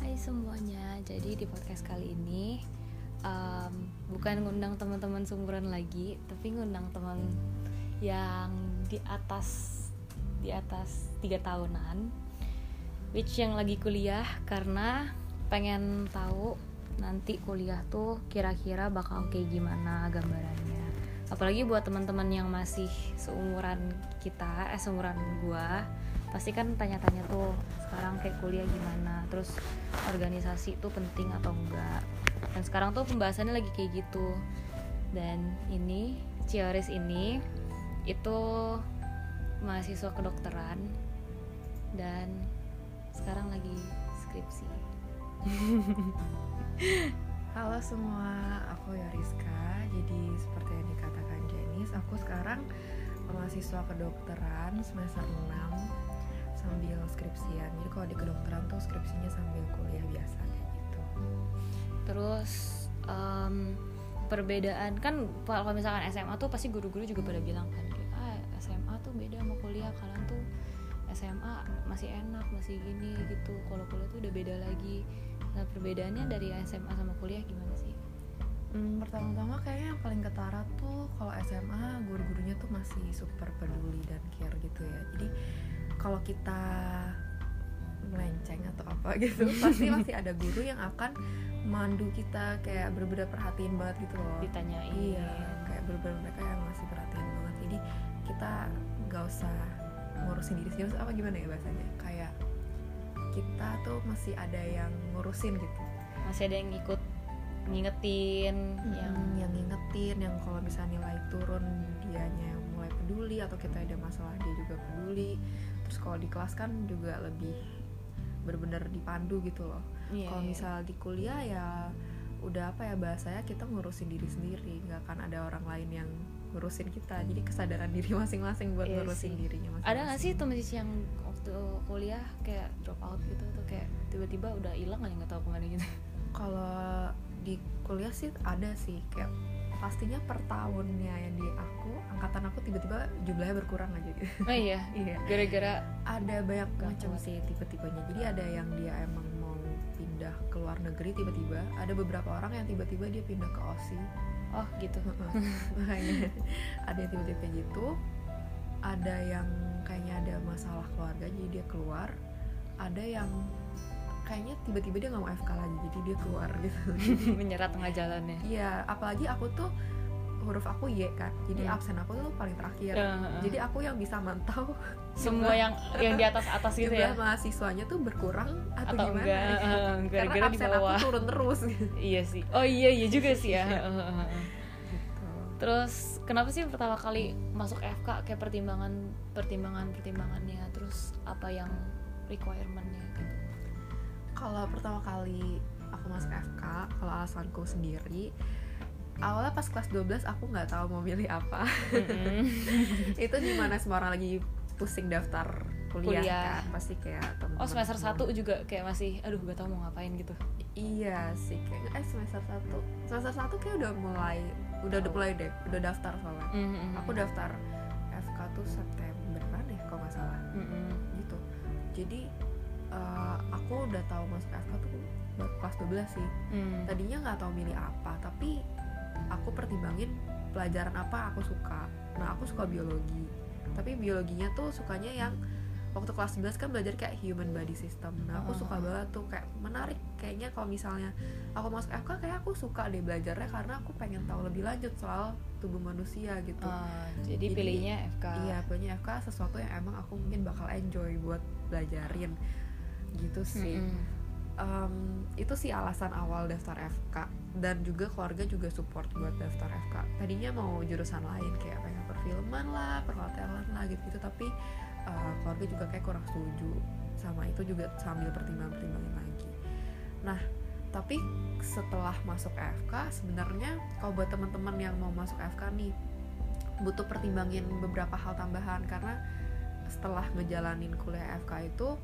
Hai semuanya, jadi di podcast kali ini um, bukan ngundang teman-teman seumuran lagi, tapi ngundang teman yang di atas di atas tiga tahunan, which yang lagi kuliah karena pengen tahu nanti kuliah tuh kira-kira bakal kayak gimana gambarannya. Apalagi buat teman-teman yang masih seumuran kita, eh seumuran gua, pasti kan tanya-tanya tuh sekarang kayak kuliah gimana, terus organisasi tuh penting atau enggak. Dan sekarang tuh pembahasannya lagi kayak gitu. Dan ini Cioris ini itu mahasiswa kedokteran dan sekarang lagi skripsi. Halo semua, aku Yoriska. Jadi seperti yang dikatakan Jenis, aku sekarang mahasiswa kedokteran semester 6 sambil skripsian. Jadi kalau di kedokteran tuh skripsinya sambil kuliah biasa kayak gitu. Terus em, perbedaan kan kalau misalkan SMA tuh pasti guru-guru juga pada bilang kan ah SMA tuh beda sama kuliah kalian tuh SMA masih enak masih gini gitu kalau kuliah tuh udah beda lagi nah perbedaannya dari SMA sama kuliah gimana sih Hmm, pertama-tama kayaknya yang paling ketara tuh kalau SMA guru-gurunya tuh masih super peduli dan care gitu ya. Jadi kalau kita melenceng atau apa gitu, pasti masih ada guru yang akan mandu kita kayak bener-bener perhatiin banget gitu loh. ditanyain Iya, kayak bener-bener mereka yang masih perhatiin banget. Jadi kita nggak usah ngurusin diri sendiri apa gimana ya bahasanya? Kayak kita tuh masih ada yang ngurusin gitu. masih ada yang ikut ngingetin yang yang yang ngingetin yang kalau misalnya nilai turun dianya yang mulai peduli atau kita ada masalah dia juga peduli terus kalau di kelas kan juga lebih bener-bener dipandu gitu loh Iya, kalau iya. misal di kuliah ya udah apa ya bahasanya kita ngurusin diri sendiri nggak akan ada orang lain yang ngurusin kita jadi kesadaran diri masing-masing buat Iya ngurusin sih. dirinya masing-masing ada nggak sih temen sih yang waktu kuliah kayak drop out gitu tuh kayak tiba-tiba udah hilang aja nggak tahu ke mana gitu kalau di kuliah sih ada sih kayak pastinya per tahunnya yang di aku angkatan aku tiba-tiba jumlahnya berkurang aja gitu. Oh iya? Iya. Gara-gara ada banyak macam sih tipe-tipenya. Jadi ada yang dia emang mau pindah ke luar negeri tiba-tiba. Ada beberapa orang yang tiba-tiba dia pindah ke OSI oh gitu. Makanya ada yang tiba-tiba gitu. Ada yang kayaknya ada masalah keluarga jadi dia keluar. Ada yang kayaknya tiba-tiba dia nggak mau FK lagi jadi dia keluar gitu menyerah tengah jalannya Iya, apalagi aku tuh huruf aku Y kan, jadi Hmm. absen aku tuh paling terakhir. Ya, heeh. Jadi aku yang bisa mantau semua yang yang di atas atas gitu ya mahasiswanya tuh berkurang atau, atau gimana? enggak eh, Karena gara-gara di absen bawah aku turun terus gitu. iya sih oh iya iya juga sih ya Iya. Heeh. terus kenapa sih pertama kali masuk FK kayak pertimbangan pertimbangan pertimbangannya terus apa yang requirementnya gitu Kalau pertama kali aku masuk FK, kalau alasanku sendiri awalnya pas kelas 12 aku nggak tahu mau milih apa. itu di mana semua orang lagi pusing daftar kuliah, Kuliah. kan pasti kayak temen-temen oh semester satu juga kayak masih aduh gak tau mau ngapain gitu. Iya sih kayak eh semester satu. Semester satu kayak udah mulai udah udah mulai deh udah daftar soalnya. Mhm, aku daftar FK tuh Septemberan ya kalau nggak salah. Mhm. gitu. Jadi eh, aku udah tahu masuk FK tuh baru kelas 12 sih. Hmm. tadinya nggak tahu milih apa tapi aku pertimbangin pelajaran apa aku suka. Nah aku suka biologi. Tapi biologinya tuh sukanya yang waktu kelas 11 kan belajar kayak human body system. Nah aku Oh. suka banget tuh kayak menarik kayaknya kalau misalnya aku masuk FK kayak aku suka deh belajarnya karena aku pengen tahu lebih lanjut soal tubuh manusia gitu. Ah, jadi, Jadi, pilihnya FK iya pilihnya FK sesuatu yang emang aku mungkin bakal enjoy buat belajarin gitu sih. Mhm. Em, itu sih alasan awal daftar FK dan juga keluarga juga support buat daftar FK tadinya mau jurusan lain kayak pengen perfilman lah perhotelan lah gitu gitu tapi eh, keluarga juga kayak kurang setuju. Sama itu juga sambil pertimbang pertimbangin lagi. Nah tapi setelah masuk FK sebenarnya kalau buat teman-teman yang mau masuk FK nih butuh pertimbangin beberapa hal tambahan. Karena setelah ngejalanin kuliah FK itu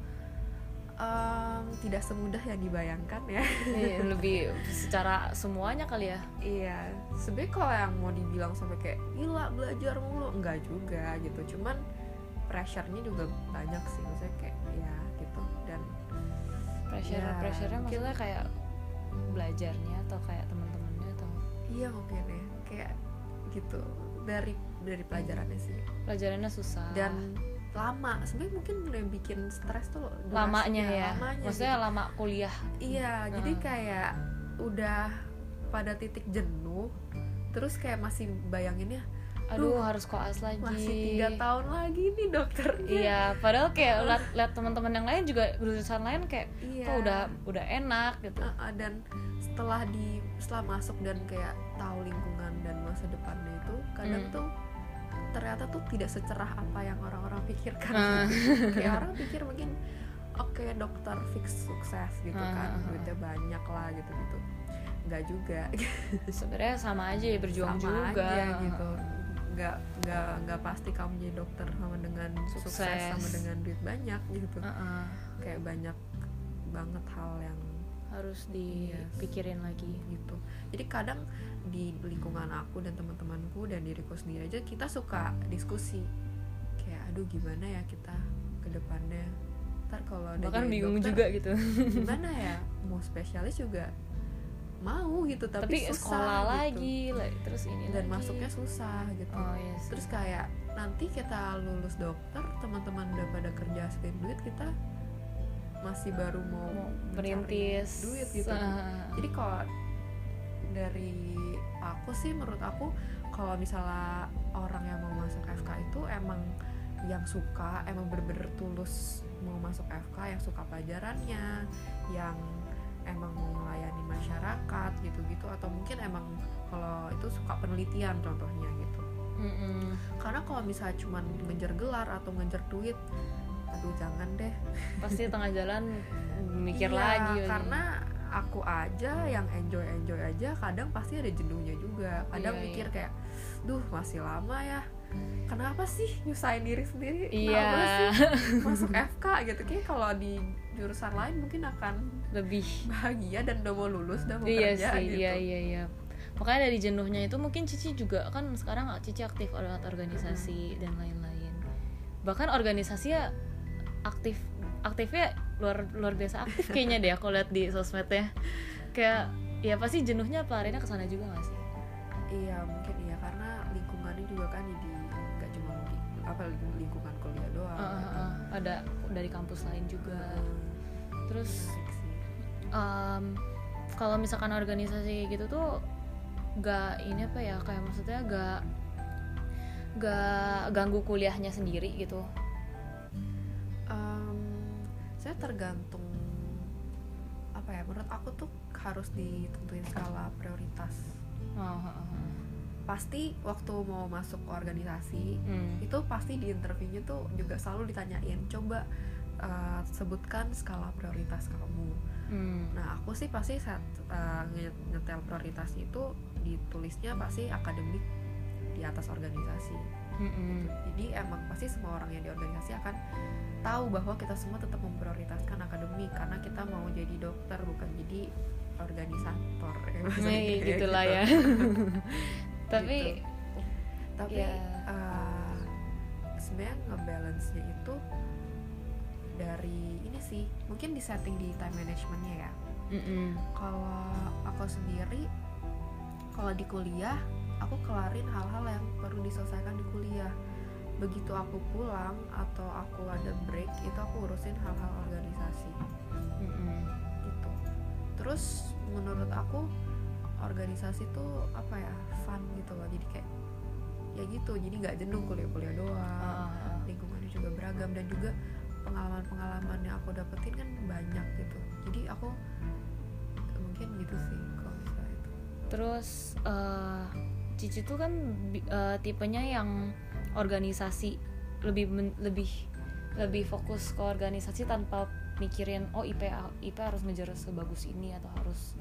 em, tidak semudah yang dibayangkan ya. Iya, lebih secara semuanya kali ya? Iya, sebenarnya kalau yang mau dibilang sampai kayak gila belajar mulu enggak juga gitu. Cuman pressure-nya juga banyak sih maksudnya kayak ya gitu. Dan pressure Ya, pressure-nya maksudnya kayak belajarnya atau kayak teman-temannya atau? Iya mungkin ya. Kayak gitu dari dari pelajarannya sih. Pelajarannya susah. Dan lama. Sebenarnya mungkin yang bikin stres tuh durasinya, lamanya ya. lamanya maksudnya gitu. lama kuliah. Iya jadi Heeh. kayak udah pada titik jenuh terus kayak masih bayanginnya aduh Duh, harus koas lagi. masih tiga tahun lagi nih dokternya. Iya padahal kayak liat, liat teman-teman yang lain juga jurusan lain kayak iya. Kok udah udah enak gitu. Uh-uh, dan setelah di setelah masuk dan kayak tahu lingkungan dan masa depannya itu kadang Hmm. tuh ternyata tuh tidak secerah apa yang orang-orang pikirkan Ah. gitu. kayak orang pikir mungkin oke dokter fix sukses gitu Ah, kan ah, duitnya banyak lah gitu gitu nggak juga sebenarnya sama aja ya berjuang sama juga aja gitu nggak nggak nggak pasti kamu jadi dokter sama dengan sukses, Sukses. sama dengan duit banyak gitu Heeh. kayak banyak banget hal yang harus Yes. dipikirin lagi gitu jadi kadang di lingkungan aku dan teman-temanku dan diriku sendiri aja kita suka diskusi kayak aduh gimana ya kita ke depannya ntar kalau bahkan bingung dokter, juga gitu gimana ya mau spesialis juga mau gitu tapi, tapi, susah sekolah gitu. lagi like, terus ini dan lagi. masuknya susah gitu oh iya sih. terus kayak nanti kita lulus dokter teman-teman udah pada kerja hasilin duit kita masih baru mau, mau merintis duit gitu Ah. jadi kalau dari aku sih menurut aku kalau misalnya orang yang mau masuk FK itu emang yang suka emang bener-bener tulus mau masuk FK yang suka pelajarannya yang emang mau melayani masyarakat gitu-gitu atau mungkin emang kalau itu suka penelitian contohnya gitu Mm-mm. karena kalau misalnya cuman ngejar gelar atau ngejar duit aduh jangan deh. Pasti tengah jalan mikir Iya, lagi karena aku aja yang enjoy enjoy aja kadang pasti ada jenuhnya juga. Kadang Iya, mikir iya. kayak duh masih lama ya. Kenapa sih nyusahin diri sendiri? Iya. kenapa sih masuk FK gitu. Kayak kalau di jurusan lain mungkin akan lebih. bahagia dan udah mau lulus udah mau iya kerja sih gitu. iya iya iya. Makanya dari jenuhnya itu mungkin Cici juga kan sekarang Cici aktif lewat organisasi dan lain-lain. Bahkan organisasi ya aktif aktifnya luar luar biasa aktif kayaknya deh aku lihat di sosmednya. Kayak ya pasti jenuhnya pelarinya ke sana juga gak sih? Iya mungkin iya karena lingkungannya juga kan jadi nggak cuma di apa lingkungan kuliah doang Ah, ah, ah. ada dari kampus lain juga. Hmm, terus um, kalau misalkan organisasi gitu tuh gak ini apa ya kayak maksudnya gak gak ganggu kuliahnya sendiri gitu saya tergantung apa ya menurut aku tuh harus ditentuin skala prioritas oh, oh, pasti waktu mau masuk ke organisasi Hmm. itu pasti di interviewnya tuh juga selalu ditanyain coba eh, sebutkan skala prioritas kamu Hmm. nah aku sih pasti saat eh, nge- nyetel prioritas itu ditulisnya pasti akademik di atas organisasi Mm-mm. jadi emang pasti semua orang yang di organisasi akan tahu bahwa kita semua tetap memprioritaskan akademik karena kita mau jadi dokter bukan jadi organisator ya Eh, kayak gitulah gitu. ya tapi tapi Ya. eh, sebenarnya ngebalance nya itu dari ini sih mungkin di setting di time managementnya ya mm-mm. kalau aku sendiri kalau di kuliah aku kelarin hal-hal yang perlu diselesaikan di kuliah. Begitu aku pulang atau aku ada break itu aku urusin hal-hal organisasi. Mm-mm. gitu. Terus menurut aku organisasi tuh apa ya fun gitu loh. Jadi kayak ya gitu. Jadi nggak jenuh kuliah-kuliah doang. Ah. lingkungannya juga beragam. Dan juga pengalaman-pengalaman yang aku dapetin kan banyak gitu. Jadi aku mungkin gitu sih kalau misalnya itu. Terus eh, Cici tuh kan eh, tipenya yang organisasi. Lebih lebih lebih fokus ke organisasi tanpa mikirin oh IP IP harus ngejar sebagus ini atau harus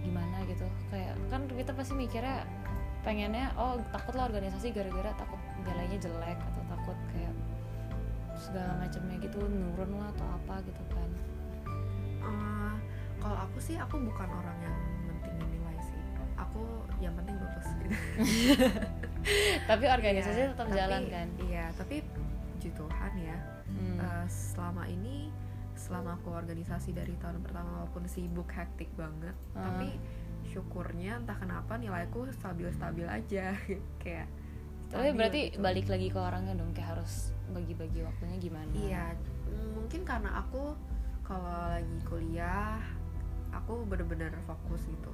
gimana gitu. Kayak kan kita pasti mikirnya pengennya oh takut lah organisasi gara-gara takut nilainya jelek atau takut kayak segala macamnya gitu nurun lah atau apa gitu kan. Eh, kalau aku sih aku bukan orang yang aku yang penting lulus gitu tapi organisasi Iya, tetap tapi- jalan kan iya tapi puji Tuhan ya Hmm. Eh, selama ini selama aku organisasi dari tahun pertama walaupun sibuk hektik banget Ah. tapi syukurnya entah kenapa nilaiku stabil-stabil aja kayak tapi berarti gitu. balik lagi ke orangnya dong kayak harus bagi-bagi waktunya gimana Iya, mungkin karena aku kalau lagi kuliah aku bener-bener fokus gitu.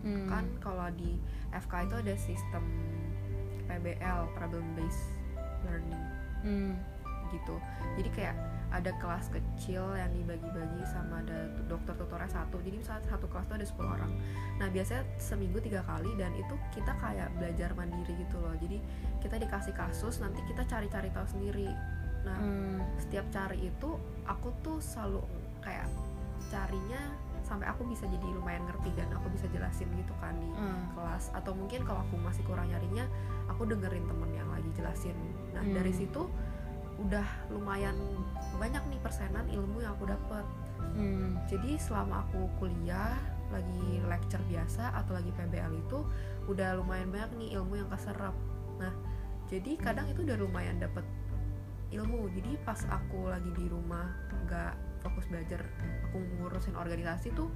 Hmm. Kan kalau di FK itu ada sistem PBL (Problem Based Learning) Hmm. gitu. Jadi kayak ada kelas kecil yang dibagi-bagi sama ada dokter tutornya satu. Jadi misalnya satu kelas tuh ada 10 orang. Nah biasanya seminggu tiga kali dan itu kita kayak belajar mandiri gitu loh. Jadi kita dikasih kasus nanti kita cari-cari tahu sendiri. Nah Hmm. setiap cari itu aku tuh selalu kayak carinya sampai aku bisa jadi lumayan ngerti dan aku bisa jelasin gitu kan di Hmm. kelas atau mungkin kalau aku masih kurang nyarinya aku dengerin temen yang lagi jelasin nah Hmm. dari situ udah lumayan banyak nih persenan ilmu yang aku dapet Hmm. jadi selama aku kuliah lagi lecture biasa atau lagi PBL itu udah lumayan banyak nih ilmu yang keserap nah jadi kadang itu udah lumayan dapet ilmu jadi pas aku lagi di rumah nggak fokus belajar aku ngurusin organisasi tuh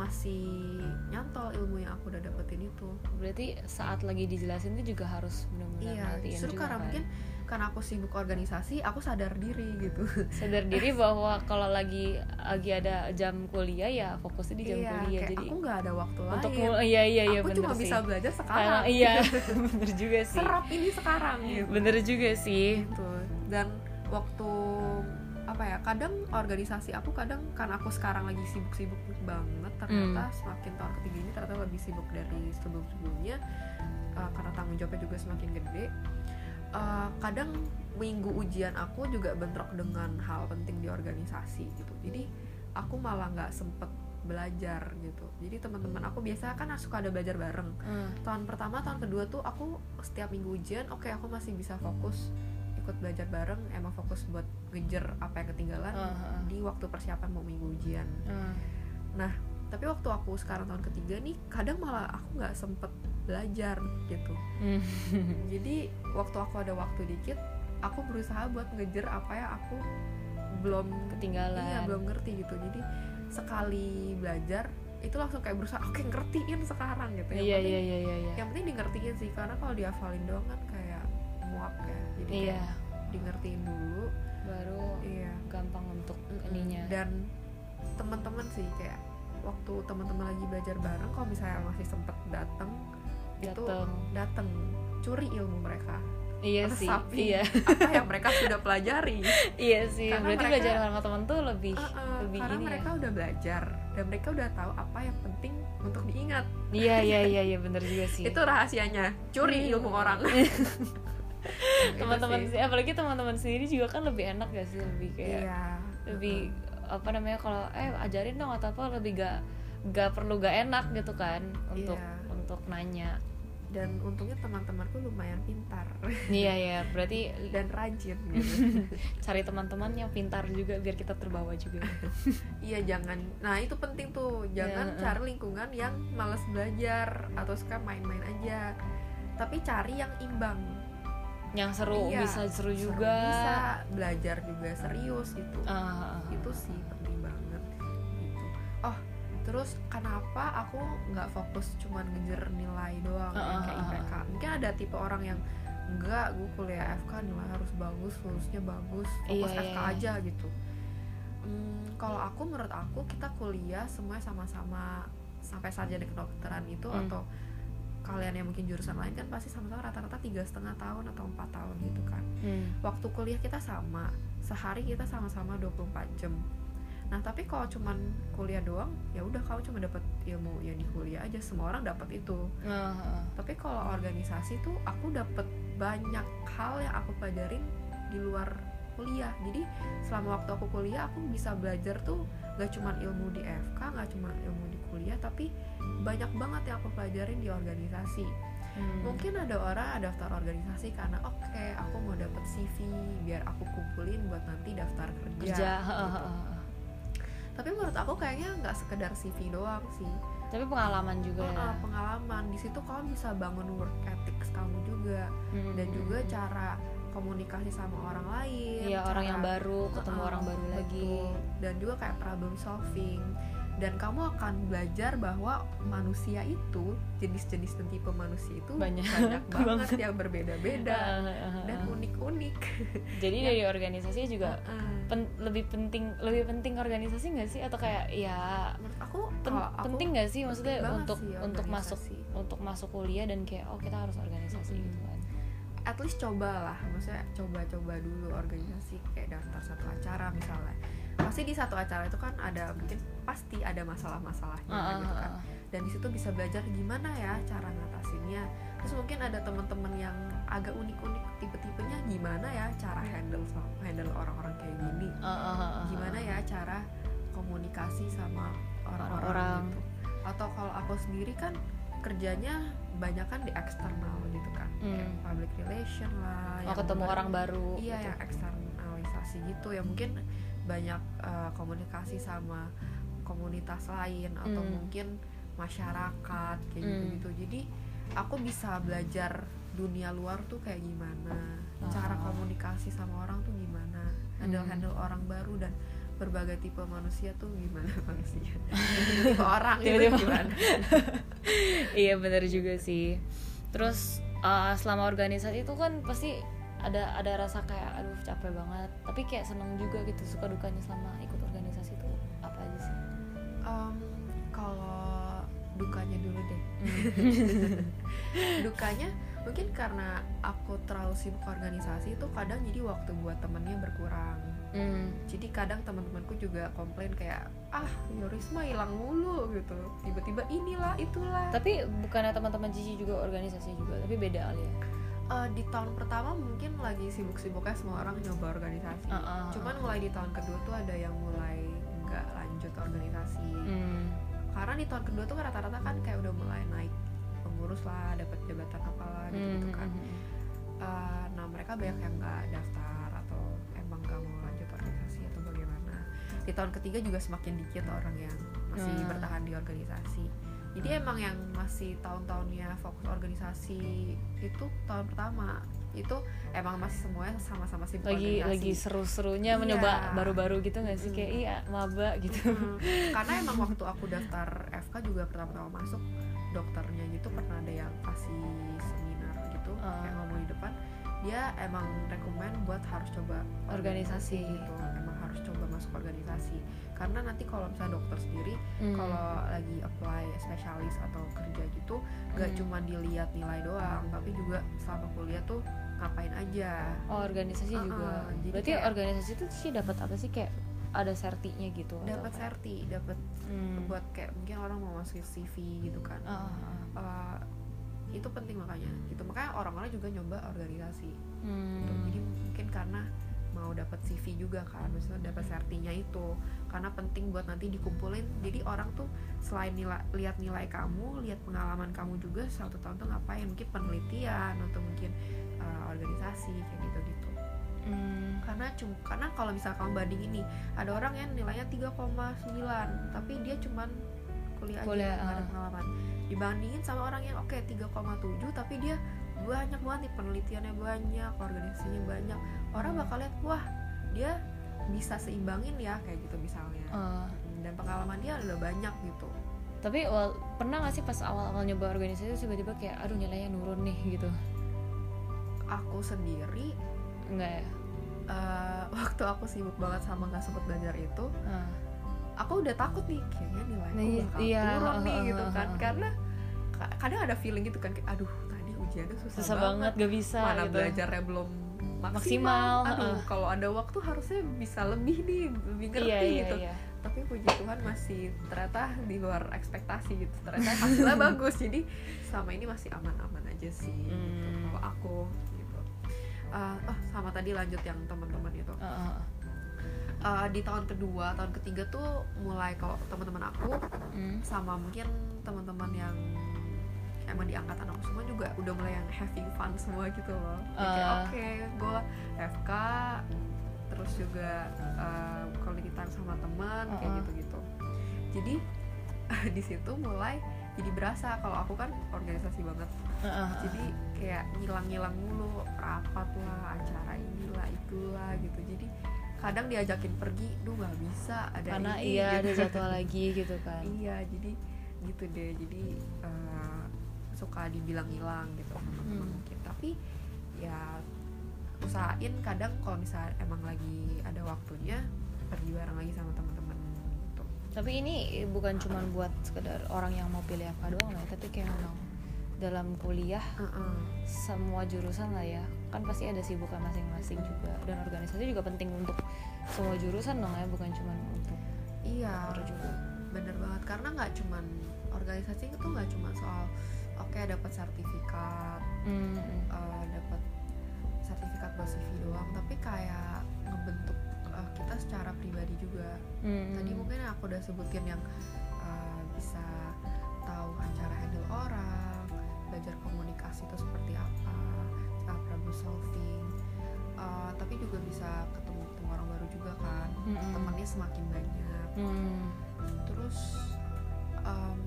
masih nyantol ilmu yang aku udah dapetin itu. Berarti saat lagi dijelasin itu juga harus benar-benar iya justru juga karena kan? mungkin karena aku sibuk organisasi aku sadar diri gitu. Sadar diri bahwa kalau lagi lagi ada jam kuliah ya fokusnya di jam iya kuliah kayak jadi aku nggak ada waktu untuk lain. iya iya iya aku bener cuma sih. bisa belajar sekarang. Karena- iya bener juga sih. Serap ini sekarang gitu. Bener juga sih. Gitu. Dan waktu apa ya kadang organisasi aku kadang karena aku sekarang lagi sibuk-sibuk banget ternyata semakin tahun ketiga ini ternyata lebih sibuk dari sebelum-sebelumnya uh, karena tanggung jawabnya juga semakin gede. Uh, kadang minggu ujian aku juga bentrok dengan hal penting di organisasi gitu. Jadi aku malah nggak sempet belajar gitu. Jadi teman-teman aku biasa kan suka ada belajar bareng. Hmm. tahun pertama tahun kedua tuh aku setiap minggu ujian oke aku masih bisa fokus ikut belajar bareng emang fokus buat ngejar apa yang ketinggalan Ah, ah. di waktu persiapan mau minggu ujian. Hmm. tapi waktu aku sekarang tahun ketiga nih kadang malah aku nggak sempet belajar gitu. Hmm. jadi waktu aku ada waktu dikit aku berusaha buat ngejar apa yang aku belum ketinggalan. iya belum ngerti gitu. Jadi sekali belajar itu langsung kayak berusaha oke ngertiin sekarang gitu. Yang iya penting iya iya iya iya. yang penting di ngertiin sih karena kalau dihafalin doang kan kayak muak ya. Jadi iya. kayak di ngertiin dulu. Baru iya. gampang untuk ininya. Dan teman-teman sih kayak waktu teman-teman lagi belajar bareng kalau misalnya masih sempet datang itu datang datang curi ilmu mereka. Iya sih resapi iya. Apa yang mereka sudah pelajari. Iya sih Karena berarti mereka- belajar sama teman tuh lebih Uh-uh, lebih karena ini mereka udah belajar dan mereka udah tahu apa yang penting untuk diingat. Ya iya iya iya iya bener juga sih. Itu rahasianya curi Hmm. ilmu orang teman-teman Itu sih apalagi teman-teman sendiri juga kan lebih enak gak sih? Lebih kayak iya. lebih apa namanya kalau eh ajarin dong atau apa lebih gak gak perlu gak enak gitu kan untuk Iya. untuk nanya. Dan untungnya teman-temanku lumayan pintar. Iya ya berarti dan rajin gitu. Cari teman-teman yang pintar juga biar kita terbawa juga. Iya jangan. Nah itu penting tuh. Jangan Ya, uh. cari lingkungan yang males belajar atau suka main-main aja. Tapi cari yang imbang yang seru Iya, bisa seru Seru juga bisa belajar juga serius gitu ah. itu sih penting banget gitu oh terus kenapa aku nggak fokus cuman ngejar nilai doang Uh, yang uh, kayak uh, uh. IPK mungkin ada tipe orang yang enggak gue kuliah FK nilai harus bagus lulusnya bagus fokus Iya, iya, FK iya. aja gitu Hmm, kalau aku menurut aku kita kuliah semuanya sama-sama sampai sarjana kedokteran itu Hmm. atau kalian yang mungkin jurusan lain kan pasti sama-sama rata-rata tiga setengah tahun atau empat tahun gitu kan Hmm. waktu kuliah kita sama sehari kita sama-sama 24 jam nah tapi kalau cuman kuliah doang ya udah kamu cuma dapat ilmu yang di kuliah aja semua orang dapat itu ah. tapi kalau organisasi tuh aku dapat banyak hal yang aku pelajarin di luar kuliah jadi selama waktu aku kuliah aku bisa belajar tuh gak cuman ilmu di FK gak cuma ilmu di kuliah tapi banyak banget yang aku pelajarin di organisasi. Hmm. mungkin ada orang daftar organisasi karena oke aku mau dapet CV biar aku kumpulin buat nanti daftar kerja, kerja gitu. tapi menurut aku kayaknya nggak sekedar CV doang sih. Tapi pengalaman juga Ah, ya. pengalaman. Di situ kamu bisa bangun work ethics kamu juga. Hmm, dan juga cara komunikasi sama orang lain Iya orang cara- yang baru ketemu Uh-uh, orang baru lagi betul. dan juga kayak problem solving dan kamu akan belajar bahwa manusia itu jenis-jenis dan tipe manusia itu Banyak. banget Banget. yang berbeda-beda dan unik-unik jadi dari organisasi juga Heeh. pen- lebih penting lebih penting organisasi nggak sih atau kayak ya menurut aku pen- aku penting nggak sih maksudnya untuk sih untuk masuk untuk masuk kuliah dan kayak oh kita harus organisasi Mm-mm. gitu kan at least cobalah maksudnya coba-coba dulu organisasi kayak daftar satu acara misalnya. Pasti di satu acara itu kan ada mungkin pasti ada masalah-masalahnya Ah, ah, gitu kan. ah, dan di situ bisa belajar gimana ya cara ngatasinnya. Terus mungkin ada teman-teman yang agak unik-unik tipe-tipenya gimana ya cara handle sama- handle orang-orang kayak gini? Gimana ya cara komunikasi sama orang-orang Orang-orang. gitu? Atau kalau aku sendiri kan kerjanya banyak kan di eksternal gitu kan kayak Hmm. public relation lah yang ketemu orang baru iya gitu. yang eksternalisasi gitu ya mungkin banyak eh, komunikasi sama komunitas lain atau Hmm. mungkin masyarakat kayak Hmm. gitu gitu jadi aku bisa belajar dunia luar tuh kayak gimana cara Ah. komunikasi sama orang tuh gimana handle Hmm. handle orang baru dan berbagai tipe manusia tuh gimana manusia? Tipe orang itu Tipe-tipe gimana? Iya bener juga sih. Terus uh, selama organisasi itu kan pasti ada ada rasa kayak aduh capek banget. Tapi kayak seneng juga gitu suka dukanya selama ikut organisasi itu apa aja sih? Em, kalau dukanya dulu deh. Dukanya mungkin karena aku terlalu sibuk organisasi itu kadang jadi waktu buat temennya berkurang. Hmm. jadi kadang teman-temanku juga komplain kayak ah Yorisma hilang mulu gitu. Tiba-tiba inilah itulah. Tapi bukannya teman-teman Cici juga organisasi juga tapi beda kali ya? Eh, di tahun pertama mungkin lagi sibuk-sibuknya semua orang nyoba organisasi. Ah, ah, ah. cuman mulai di tahun kedua tuh ada yang mulai nggak lanjut organisasi. Hmm. Karena di tahun kedua tuh kan rata-rata kan kayak udah mulai naik pengurus lah dapat jabatan apalah gitu, gitu kan. hmm. Uh, nah mereka banyak yang nggak daftar atau emang nggak mau lanjut organisasi atau bagaimana. Di tahun ketiga juga semakin dikit orang yang masih Hmm. bertahan di organisasi. Jadi emang yang masih tahun-tahunnya fokus organisasi itu tahun pertama itu emang masih semuanya sama-sama sibuk lagi organisasi. lagi seru-serunya Iya. mencoba baru-baru gitu nggak sih Hmm. kayak iya maba gitu Hmm, karena emang waktu aku daftar FK juga pertama-tama masuk dokternya gitu pernah ada yang kasih seminar gitu Ah. kayak ngomong di depan dia emang rekomend buat harus coba Organisasi. gitu emang harus coba masuk organisasi karena nanti kalau misalnya dokter sendiri Hmm. kalau lagi apply spesialis atau kerja gitu gak Hmm. cuma dilihat nilai doang tapi juga selama kuliah tuh ngapain aja oh organisasi Uh-uh, juga jadi berarti kayak- organisasi itu sih dapat apa sih kayak ada sertinya gitu dapat apa? serti dapat Hmm. buat kayak mungkin orang mau masukin CV gitu kan ah, ah. Uh, itu penting makanya gitu makanya orang-orang juga nyoba organisasi Hmm. gitu. jadi mungkin karena mau dapat CV juga kan maksudnya dapat sertinya itu karena penting buat nanti dikumpulin jadi orang tuh selain nilai lihat nilai kamu lihat pengalaman kamu juga satu tahun tuh ngapain mungkin penelitian atau mungkin uh, organisasi kayak gitu gitu Hmm. karena cum karena kalau misalnya kamu bandingin nih ada orang yang nilainya 3,9 tapi dia cuman kuliah, Kuliah, aja nggak ada ah. pengalaman dibandingin sama orang yang oke 3,7 tapi dia banyak banget nih penelitiannya banyak organisasinya banyak. Orang bakal lihat wah dia bisa seimbangin ya kayak gitu misalnya. Ah. dan pengalaman dia udah banyak gitu. Tapi wal- pernah gak sih pas awal-awal nyoba organisasi tiba-tiba kayak aduh nilainya nurun nih gitu? Aku sendiri enggak ya? Eh, waktu aku sibuk banget sama nggak sempet belajar itu Ah. Aku udah takut nih kayaknya nilaiku Nih, bakal iya, turun nih uh, uh, gitu uh, kan. uh. karena ka- kadang ada feeling gitu kan kayak aduh tadi ujiannya susah, susah banget. gak bisa mana gitu. belajarnya belum maksimal, Maksimal, aduh uh. kalau ada waktu harusnya bisa lebih nih lebih ngerti iya iya gitu. iya. Tapi puji Tuhan masih ternyata di luar ekspektasi gitu. Ternyata hasilnya bagus. Jadi selama ini masih aman-aman aja sih gitu, Hmm. kalau aku gitu. Uh, oh sama tadi lanjut yang teman-teman itu. Ah, ah, ah. Uh, di tahun kedua tahun ketiga tuh mulai kalau teman-teman aku Hmm. sama mungkin teman-teman yang emang di angkatan aku semua juga udah mulai yang having fun semua gitu loh Ah. oke gue FK terus juga uh, quality time sama teman kayak Ah. gitu-gitu jadi di situ mulai jadi berasa kalau aku kan organisasi banget jadi kayak ngilang-ngilang mulu rapat lah acara inilah itulah gitu jadi kadang diajakin pergi duh nggak bisa ada karena ini iya gitu. ada jadwal lagi gitu kan iya jadi gitu deh jadi eh, suka dibilang hilang gitu sama Hmm. mungkin tapi ya usahain kadang kalau misalnya emang lagi ada waktunya pergi bareng lagi sama teman-teman gitu tapi ini bukan cuma buat sekedar orang yang mau pilih apa doang lah ya, tapi kayak memang dalam kuliah Heeh. semua jurusan lah ya kan pasti ada sibukan masing-masing juga dan organisasi juga penting untuk semua jurusan dong ya bukan cuma untuk iya juga. bener banget. Karena nggak cuman organisasi itu nggak cuma soal oke dapat sertifikat Hmm, hmm. eh, dapat sertifikat buat CV doang tapi kayak ngebentuk eh, kita secara pribadi juga. Hmm, tadi mungkin aku udah sebutin yang uh, bisa tahu cara handle orang belajar komunikasi itu seperti apa cara problem solving Uh, tapi juga bisa ketemu ketemu orang baru juga kan Hmm, hmm. temannya semakin banyak Hmm, terus um,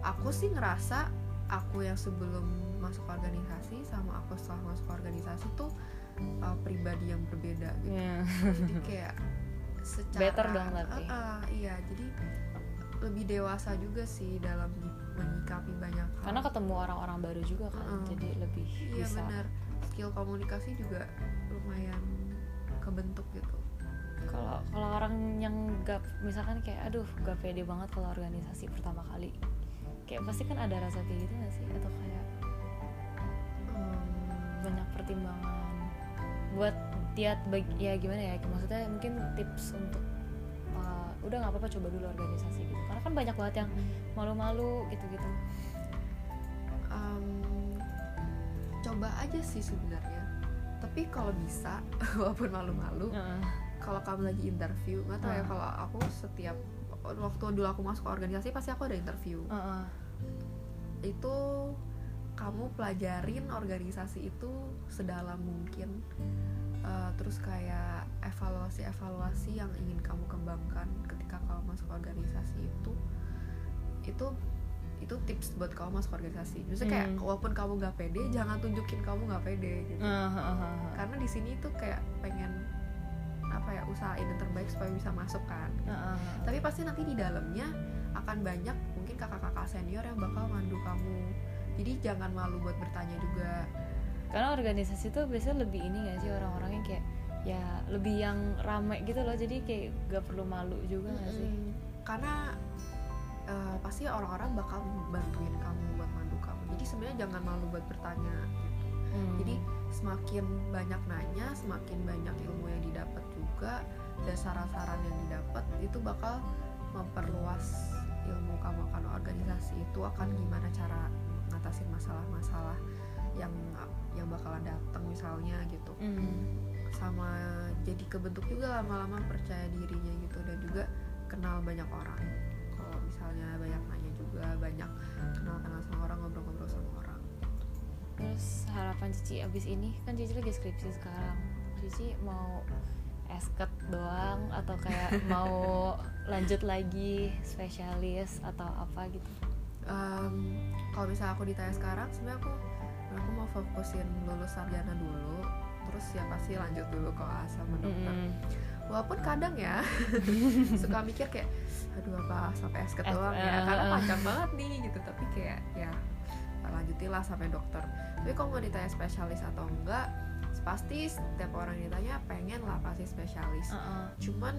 aku sih ngerasa aku yang sebelum masuk organisasi sama aku setelah masuk organisasi tuh uh, pribadi yang berbeda gitu ya. jadi kayak secara Better dong tapi. Uh, uh, iya jadi lebih dewasa juga sih dalam menyikapi banyak hal karena ketemu orang-orang baru juga kan Mm-mm. jadi lebih iya bisa benar skill komunikasi juga lumayan kebentuk gitu. Kalau kalau orang yang gak misalkan kayak aduh gak pede banget kalau organisasi pertama kali. Kayak pasti kan ada rasa kayak gitu gak sih? Atau kayak Hmm, banyak pertimbangan buat tiat bagi ya gimana ya? Maksudnya mungkin tips untuk uh, udah nggak apa-apa coba dulu organisasi gitu. Karena kan banyak banget yang malu-malu gitu-gitu coba aja sih sebenarnya tapi kalau bisa walaupun malu-malu Heeh. kalau kamu lagi interview nggak tahu ya Ah. kalau aku setiap waktu dulu aku masuk ke organisasi pasti aku ada interview Heeh. itu kamu pelajarin organisasi itu sedalam mungkin Uh, terus kayak evaluasi-evaluasi yang ingin kamu kembangkan ketika kamu masuk organisasi itu itu itu tips buat kamu masuk organisasi. Maksudnya kayak Hmm. walaupun kamu nggak pede, jangan tunjukin kamu nggak pede gitu. Heeh, heeh, heeh. Karena di sini tuh kayak pengen apa ya usahain yang terbaik supaya bisa masuk kan. Heeh, heeh. Tapi pasti nanti di dalamnya akan banyak mungkin kakak-kakak senior yang bakal mandu kamu. Jadi jangan malu buat bertanya juga. karena organisasi tuh biasanya lebih ini gak sih orang-orang yang kayak ya lebih yang rame gitu loh jadi kayak gak perlu malu juga gak sih. Karena eh, pasti orang-orang bakal bantuin kamu buat mandu kamu. Jadi sebenarnya jangan malu buat bertanya gitu. Hmm. Jadi semakin banyak nanya, semakin banyak ilmu yang didapat juga dan saran-saran yang didapat itu bakal memperluas ilmu kamu akan organisasi itu akan gimana cara ngatasin masalah-masalah yang yang bakalan datang misalnya gitu Hmm. sama jadi kebentuk juga lama-lama percaya dirinya gitu dan juga kenal banyak orang harapan Cici abis ini. Kan Cici lagi skripsi sekarang. Cici mau esket doang atau kayak mau lanjut lagi spesialis atau apa gitu? Em, kalau misalnya aku ditanya sekarang sebenarnya aku aku mau fokusin lulus sarjana dulu terus ya pasti lanjut dulu ke sama dokter. Mm-mm. walaupun kadang ya suka mikir kayak aduh apa sampai esket Es- doang eh, ya karena eh, eh. panjang banget nih gitu tapi kayak ya lanjutilah sampai dokter tapi kalau mau ditanya spesialis atau enggak pasti setiap orang ditanya pengen lah pasti spesialis Uh-uh. cuman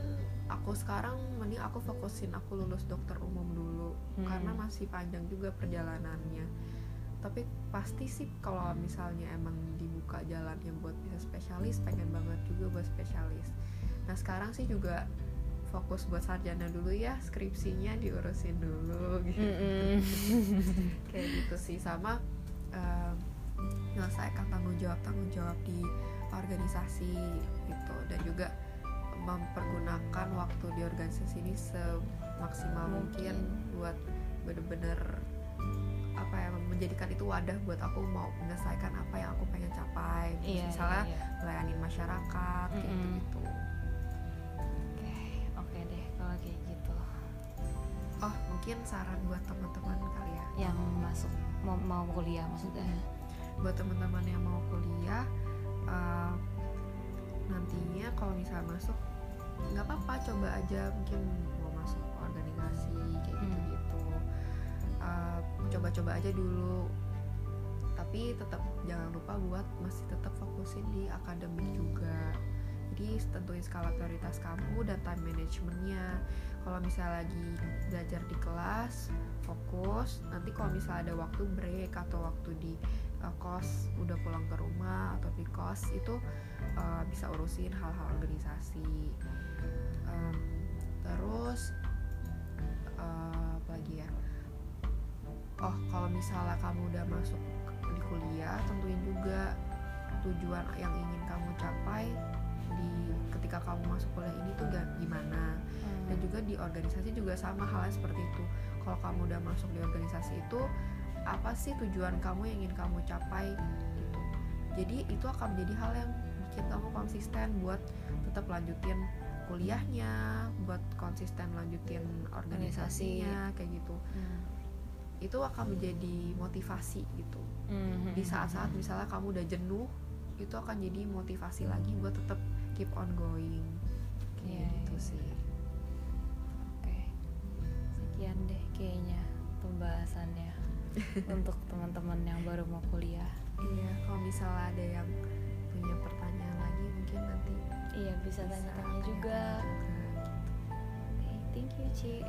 aku sekarang mending aku fokusin aku lulus dokter umum dulu Hmm. karena masih panjang juga perjalanannya tapi pasti sih kalau misalnya emang dibuka jalannya buat bisa spesialis pengen banget juga buat spesialis nah sekarang sih juga fokus buat sarjana dulu ya skripsinya diurusin dulu gitu Mm-mm. kayak gitu sih sama em, menyelesaikan tanggung jawab tanggung jawab di organisasi gitu dan juga mempergunakan waktu di organisasi ini semaksimal mungkin, Mungkin. buat bener-bener apa ya menjadikan itu wadah buat aku mau menyelesaikan apa yang aku pengen capai Iya, misalnya iya, iya. melayanin masyarakat deh kalau kayak gitu. Mungkin saran buat teman-teman kali ya. Yang masuk mau, mau kuliah maksudnya? Buat teman-teman yang mau kuliah uh, nantinya kalau misalnya masuk nggak apa-apa coba aja mungkin mau masuk organisasi kayak Hmm. gitu gitu Uh, coba-coba aja dulu. Tapi tetap jangan lupa buat masih tetap fokusin di akademik juga jadi tentuin skala prioritas kamu dan time managementnya. Kalau misalnya lagi belajar di kelas fokus. Nanti kalau misalnya ada waktu break atau waktu di uh, kos udah pulang ke rumah atau di kos itu uh, bisa urusin hal-hal organisasi. Um, terus uh, apa lagi ya? Oh kalau misalnya kamu udah masuk di kuliah tentuin juga tujuan yang ingin kamu capai di ketika kamu masuk kuliah ini tuh gak gimana. Dan juga di organisasi juga sama halnya seperti itu. Kalau kamu udah masuk di organisasi itu apa sih tujuan kamu yang ingin kamu capai gitu. Jadi itu akan menjadi hal yang bikin kamu konsisten buat tetap lanjutin kuliahnya buat konsisten lanjutin organisasinya kayak gitu. Hmm. itu akan menjadi motivasi gitu. Hmm. di saat-saat misalnya kamu udah jenuh itu akan jadi motivasi lagi buat tetap keep on going kayak Iya, gitu iya. sih Oke, sekian deh kayaknya pembahasannya untuk teman-teman yang baru mau kuliah. Iya, kalau misalnya ada yang punya pertanyaan lagi mungkin nanti Iya bisa bisa tanya-tanya juga. juga. Oke, thank you Ci.